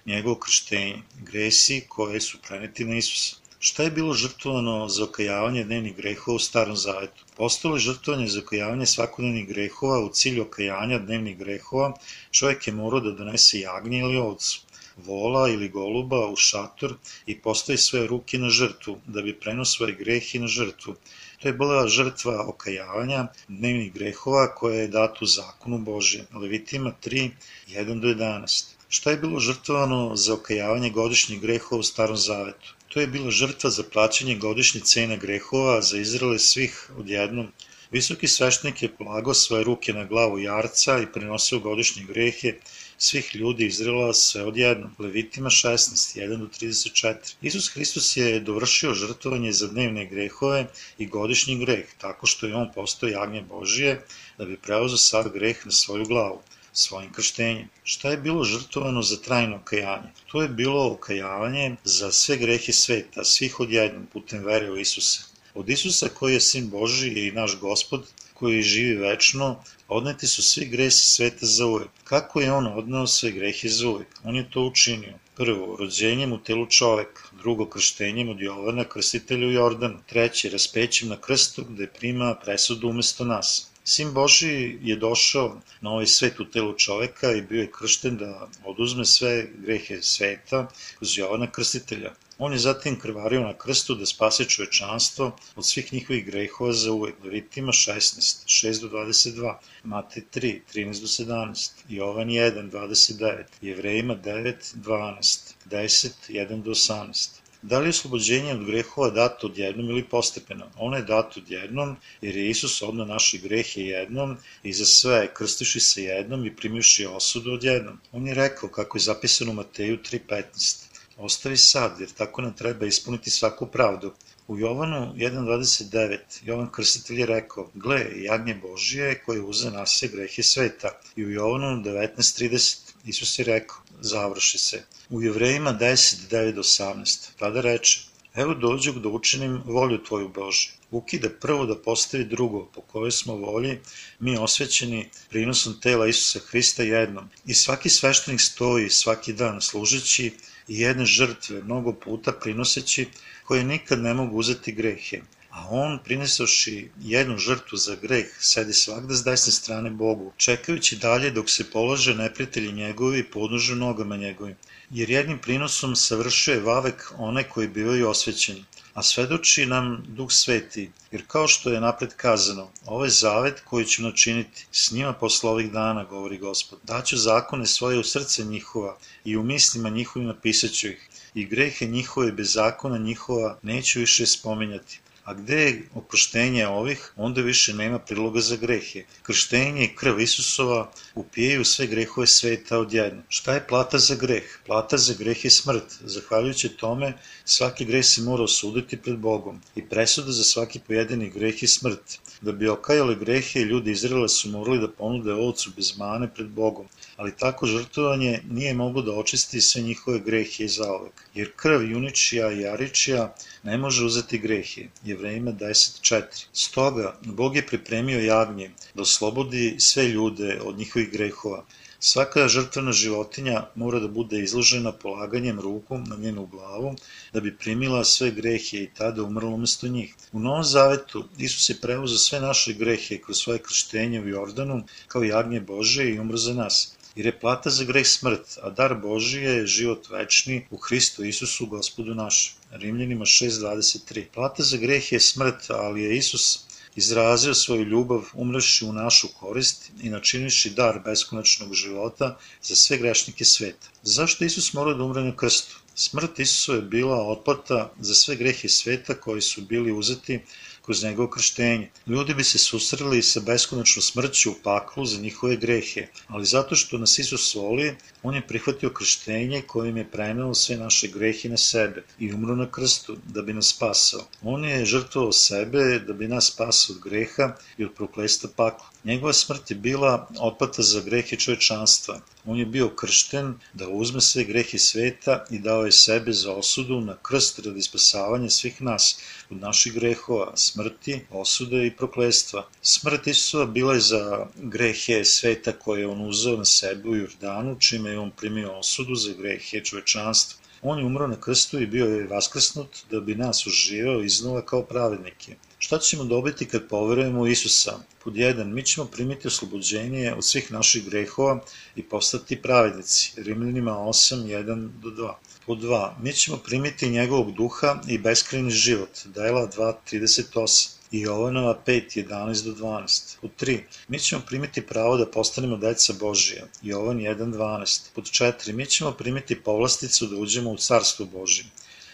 njegovo krštenje, gresi koje su preneti na Isusa. Šta je bilo žrtvovano za okajavanje dnevnih grehova u Starom Zavetu? Postalo je žrtvovanje za okajavanje svakodnevnih grehova u cilju okajanja dnevnih grehova, čovjek je morao da donese jagnje ili ovcu vola ili goluba u šator i postavi svoje ruke na žrtvu, da bi prenuo svoje grehe na žrtvu. To je bila žrtva okajavanja dnevnih grehova koja je data u zakonu Božje. Levitima 3, 1 do 11. Šta je bilo žrtvovano za okajavanje godišnjih grehova u Starom Zavetu? To je bila žrtva za plaćanje godišnje cene grehova za Izraele svih odjednom. Visoki sveštenik je polagao svoje ruke na glavu jarca i prenosio godišnje grehe svih ljudi Izrela sve odjednom. Levitima 16, 1 do 34. Isus Hristos je dovršio žrtvovanje za dnevne grehove i godišnji greh, tako što je on postao jagnje Božije da bi preuzeo sav greh na svoju glavu svojim krštenjem. Šta je bilo žrtovano za trajno okajanje? To je bilo okajavanje za sve grehe sveta, svih odjednom, putem vere u Isusa. Od Isusa koji je sin Boži i naš gospod, koji živi večno, Odneti su svi gresi sveta za uvek. Kako je on odneo sve grehe za uvek? On je to učinio. Prvo, rođenjem u telu čoveka. Drugo, krštenjem od Jovana, krstitelja u Jordanu. Treće, raspećem na krstu gde prima presudu umesto nas. Sin Boži je došao na ovaj svet u telu čoveka i bio je kršten da oduzme sve grehe sveta kroz Jovana Krstitelja. On je zatim krvario na krstu da spase čovečanstvo od svih njihovih grehova za uvek. Levitima 16, 6 do 22, Matej 3, 13 do 17, Jovan 1, 29, Jevrejima 9, 12, 10, 1 do 18. Da li je oslobođenje od grehova dato odjednom ili postepeno? Ono je dato odjednom, jer je Isus odno naše grehe jednom i za sve krstiši se jednom i primivši osudu odjednom. On je rekao, kako je zapisano u Mateju 3.15, ostavi sad, jer tako nam treba ispuniti svaku pravdu. U Jovanu 1.29 Jovan Krstitelj je rekao, gle, jagnje Božije koje uze na se grehe sveta. I u Jovanu 19.30 Isus je rekao, završi se. U Jevrejima 10, 9 do 18, tada reče, evo dođu da učinim volju Tvoju Bože. Ukida prvo da postavi drugo, po kojoj smo volji, mi osvećeni prinosom tela Isusa Hrista jednom. I svaki sveštenik stoji svaki dan služeći i jedne žrtve mnogo puta prinoseći koje nikad ne mogu uzeti grehe. A on, prinesoši jednu žrtvu za greh, sedi svakda s desne strane Bogu, čekajući dalje dok se polože neprijatelji njegovi i podnožu nogama njegovim. Jer jednim prinosom savršuje vavek one koji bivaju osvećeni a svedoči nam Duh Sveti, jer kao što je napred kazano, ovaj zavet koji ću načiniti s njima posle ovih dana, govori Gospod, daću zakone svoje u srce njihova i u mislima njihovim napisaću ih, i grehe njihove bez zakona njihova neću više spominjati. A gde je oproštenje ovih, onda više nema priloga za grehe. Krštenje i krv Isusova upijaju sve grehove sveta odjedno. Šta je plata za greh? Plata za greh je smrt. Zahvaljujući tome, svaki greh se mora osuditi pred Bogom. I presuda za svaki pojedini greh je smrt. Da bi okajali grehe, ljudi Izraela su morali da ponude ovcu bez mane pred Bogom ali tako žrtvovanje nije moglo da očisti sve njihove grehe i zaovek, jer krv juničija i jaričija ne može uzeti grehe. Jevrejima 10.4. Stoga, Bog je pripremio jagnje da oslobodi sve ljude od njihovih grehova, Svaka žrtvena životinja mora da bude izložena polaganjem ruku na njenu glavu da bi primila sve grehe i tada umrla umesto njih. U Novom Zavetu Isus je preuzeo sve naše grehe kroz svoje krštenje u Jordanu kao jagnje Bože i umro za nas jer je plata za greh smrt, a dar Božije je život večni u Hristu Isusu gospodu našem. Rimljanima 6.23 Plata za greh je smrt, ali je Isus izrazio svoju ljubav umreši u našu korist i načiniši dar beskonačnog života za sve grešnike sveta. Zašto Isus mora da umre na krstu? Smrt Isusu je bila otplata za sve grehe sveta koji su bili uzeti kroz njegovo krštenje. Ljudi bi se susreli sa beskonačnom smrću u paklu za njihove grehe, ali zato što nas Isus voli, on je prihvatio krštenje kojim je preneo sve naše grehe na sebe i umro na krstu da bi nas spasao. On je žrtvovao sebe da bi nas spasao od greha i od proklesta pakla. Njegova smrt je bila otplata za grehe čovečanstva. On je bio kršten da uzme sve grehe sveta i dao je sebe za osudu na krst radi spasavanja svih nas od naših grehova, smrti, osude i proklestva. Smrt Isusova bila je za grehe sveta koje je on uzeo na sebe u Jordanu, čime je on primio osudu za grehe čovečanstva. On je umro na krstu i bio je vaskrsnut da bi nas uživao iznova kao pravednike. Šta ćemo dobiti kad poverujemo u Isusa? Pod jedan, mi ćemo primiti oslobođenje od svih naših grehova i postati pravednici. Rimljanima 8, 1 do 2. Pod dva, mi ćemo primiti njegovog duha i beskrajni život. Dela 2, 38 i Jovanova 5, 11 do 12. Pod 3. Mi ćemo primiti pravo da postanemo deca Božija. Jovan 1, 12. Pod 4. Mi ćemo primiti povlasticu da uđemo u carstvo Božije.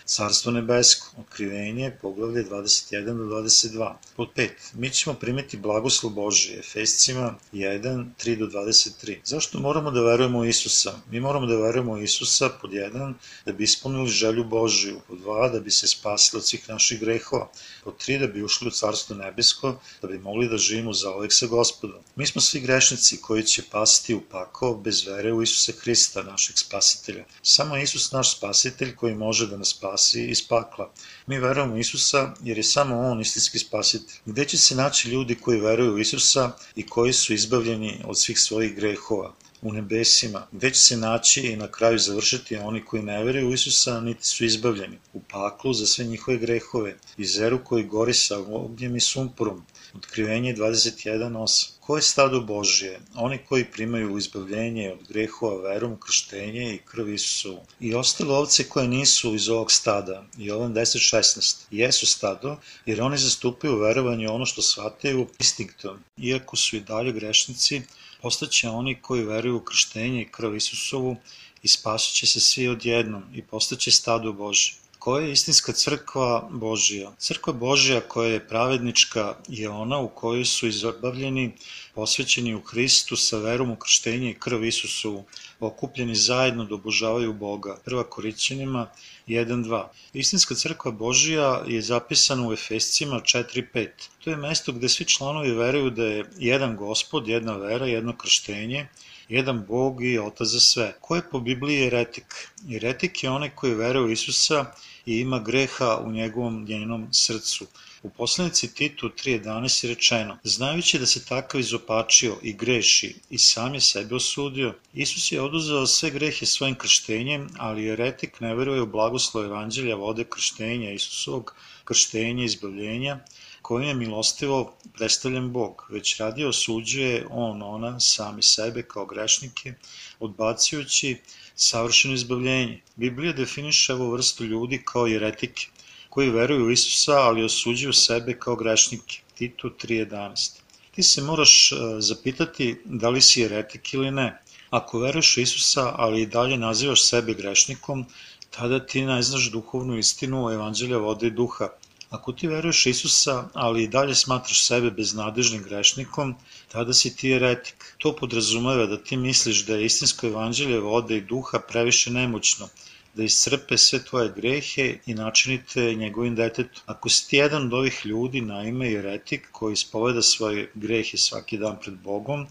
Carstvo nebesko, otkrivenje, poglavlje 21 do 22. Pod 5. Mi ćemo primiti blagoslov Božije, Efescima 1, 3 do 23. Zašto moramo da verujemo Isusa? Mi moramo da verujemo Isusa pod 1, da bi ispunili želju Božiju, pod 2, da bi se spasili od svih naših grehova, pod 3, da bi ušli u Carstvo nebesko, da bi mogli da živimo za ovek sa gospodom. Mi smo svi grešnici koji će pasti u pakao bez vere u Isusa Hrista, našeg spasitelja. Samo Isus naš spasitelj koji može da nas spasi spasi iz pakla. Mi verujemo u Isusa jer je samo On istinski spasitelj. Gde će se naći ljudi koji veruju u Isusa i koji su izbavljeni od svih svojih grehova? u nebesima, gde će se naći i na kraju završiti oni koji ne veruju u Isusa, niti su izbavljeni, u paklu za sve njihove grehove, i zeru koji gori sa ognjem i sumporom. Otkrivenje 21.8. Ko je stado Božije? Oni koji primaju izbavljenje od grehova verom, krštenje i krv Isusovu. I ostale ovce koje nisu iz ovog stada, Jovan 10.16, jesu stado, jer oni zastupaju verovanje ono što shvataju instinktom. Iako su i dalje grešnici, postaće oni koji veruju u krštenje i krv Isusovu i spasit se svi odjednom i postaće stado Božje. Koja je istinska crkva Božija? Crkva Božija koja je pravednička je ona u kojoj su izabavljeni, posvećeni u Hristu sa verom u krštenje i krv Isusovu, okupljeni zajedno da obožavaju Boga. Prva Korićanima 1.2. Istinska crkva Božija je zapisana u Efescima 4.5. To je mesto gde svi članovi veruju da je jedan gospod, jedna vera, jedno krštenje, jedan Bog i Otac za sve. Ko je po Bibliji eretik? Eretik je onaj koji veruje u Isusa i ima greha u njegovom njenom srcu. U poslanici Titu 3.11 je rečeno, znajući da se takav izopačio i greši i sam je sebe osudio, Isus je oduzeo sve grehe svojim krštenjem, ali eretik ne veruje u blagoslov evanđelja vode krštenja Isusovog, krštenja izbavljenja, kojim je milostivo predstavljen Bog, već radi osuđuje on, ona, sami sebe kao grešnike, odbacujući savršeno izbavljenje. Biblija definiše ovu vrstu ljudi kao jeretike, koji veruju u Isusa, ali osuđuju sebe kao grešnike. Titu 3.11 Ti se moraš e, zapitati da li si jeretik ili ne. Ako veruješ u Isusa, ali i dalje nazivaš sebe grešnikom, tada ti ne znaš duhovnu istinu evanđelja vode i duha. Ako ti veruješ Isusa, ali i dalje smatraš sebe beznadežnim grešnikom, tada si ti eretik. To podrazumeva da ti misliš da je istinsko evanđelje vode i duha previše nemoćno, da iscrpe sve tvoje grehe i načinite njegovim detetom. Ako si ti jedan od ovih ljudi, naime eretik, koji ispoveda svoje grehe svaki dan pred Bogom,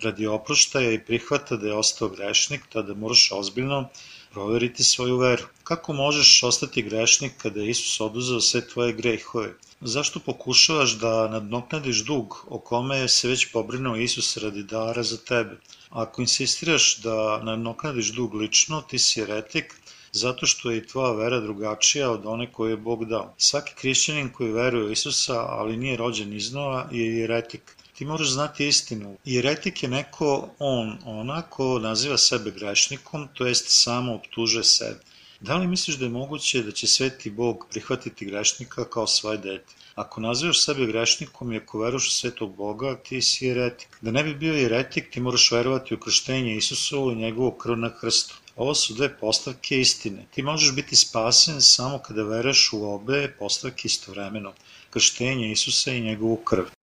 radi oproštaja i prihvata da je ostao grešnik, tada moraš ozbiljno proveriti svoju veru. Kako možeš ostati grešnik kada je Isus oduzeo sve tvoje grehove? Zašto pokušavaš da nadnoknadiš dug o kome se već pobrinuo Isus radi dara za tebe? Ako insistiraš da nadnoknadiš dug lično, ti si eretik, zato što je i tvoja vera drugačija od one koje je Bog dao. Svaki hrišćanin koji veruje u Isusa, ali nije rođen iznova, je eretik. Ti moraš znati istinu. Jeretik je neko on, ona ko naziva sebe grešnikom, to jest samo optuže sebe. Da li misliš da je moguće da će sveti Bog prihvatiti grešnika kao svoje dete? Ako nazivaš sebe grešnikom i ako veruješ u svetog Boga, ti si jeretik. Da ne bi bio jeretik, ti moraš verovati u krštenje Isusovu i njegovu krv na krstu. Ovo su dve postavke istine. Ti možeš biti spasen samo kada veruješ u obe postavke istovremeno. Krštenje Isusa i njegovu krv.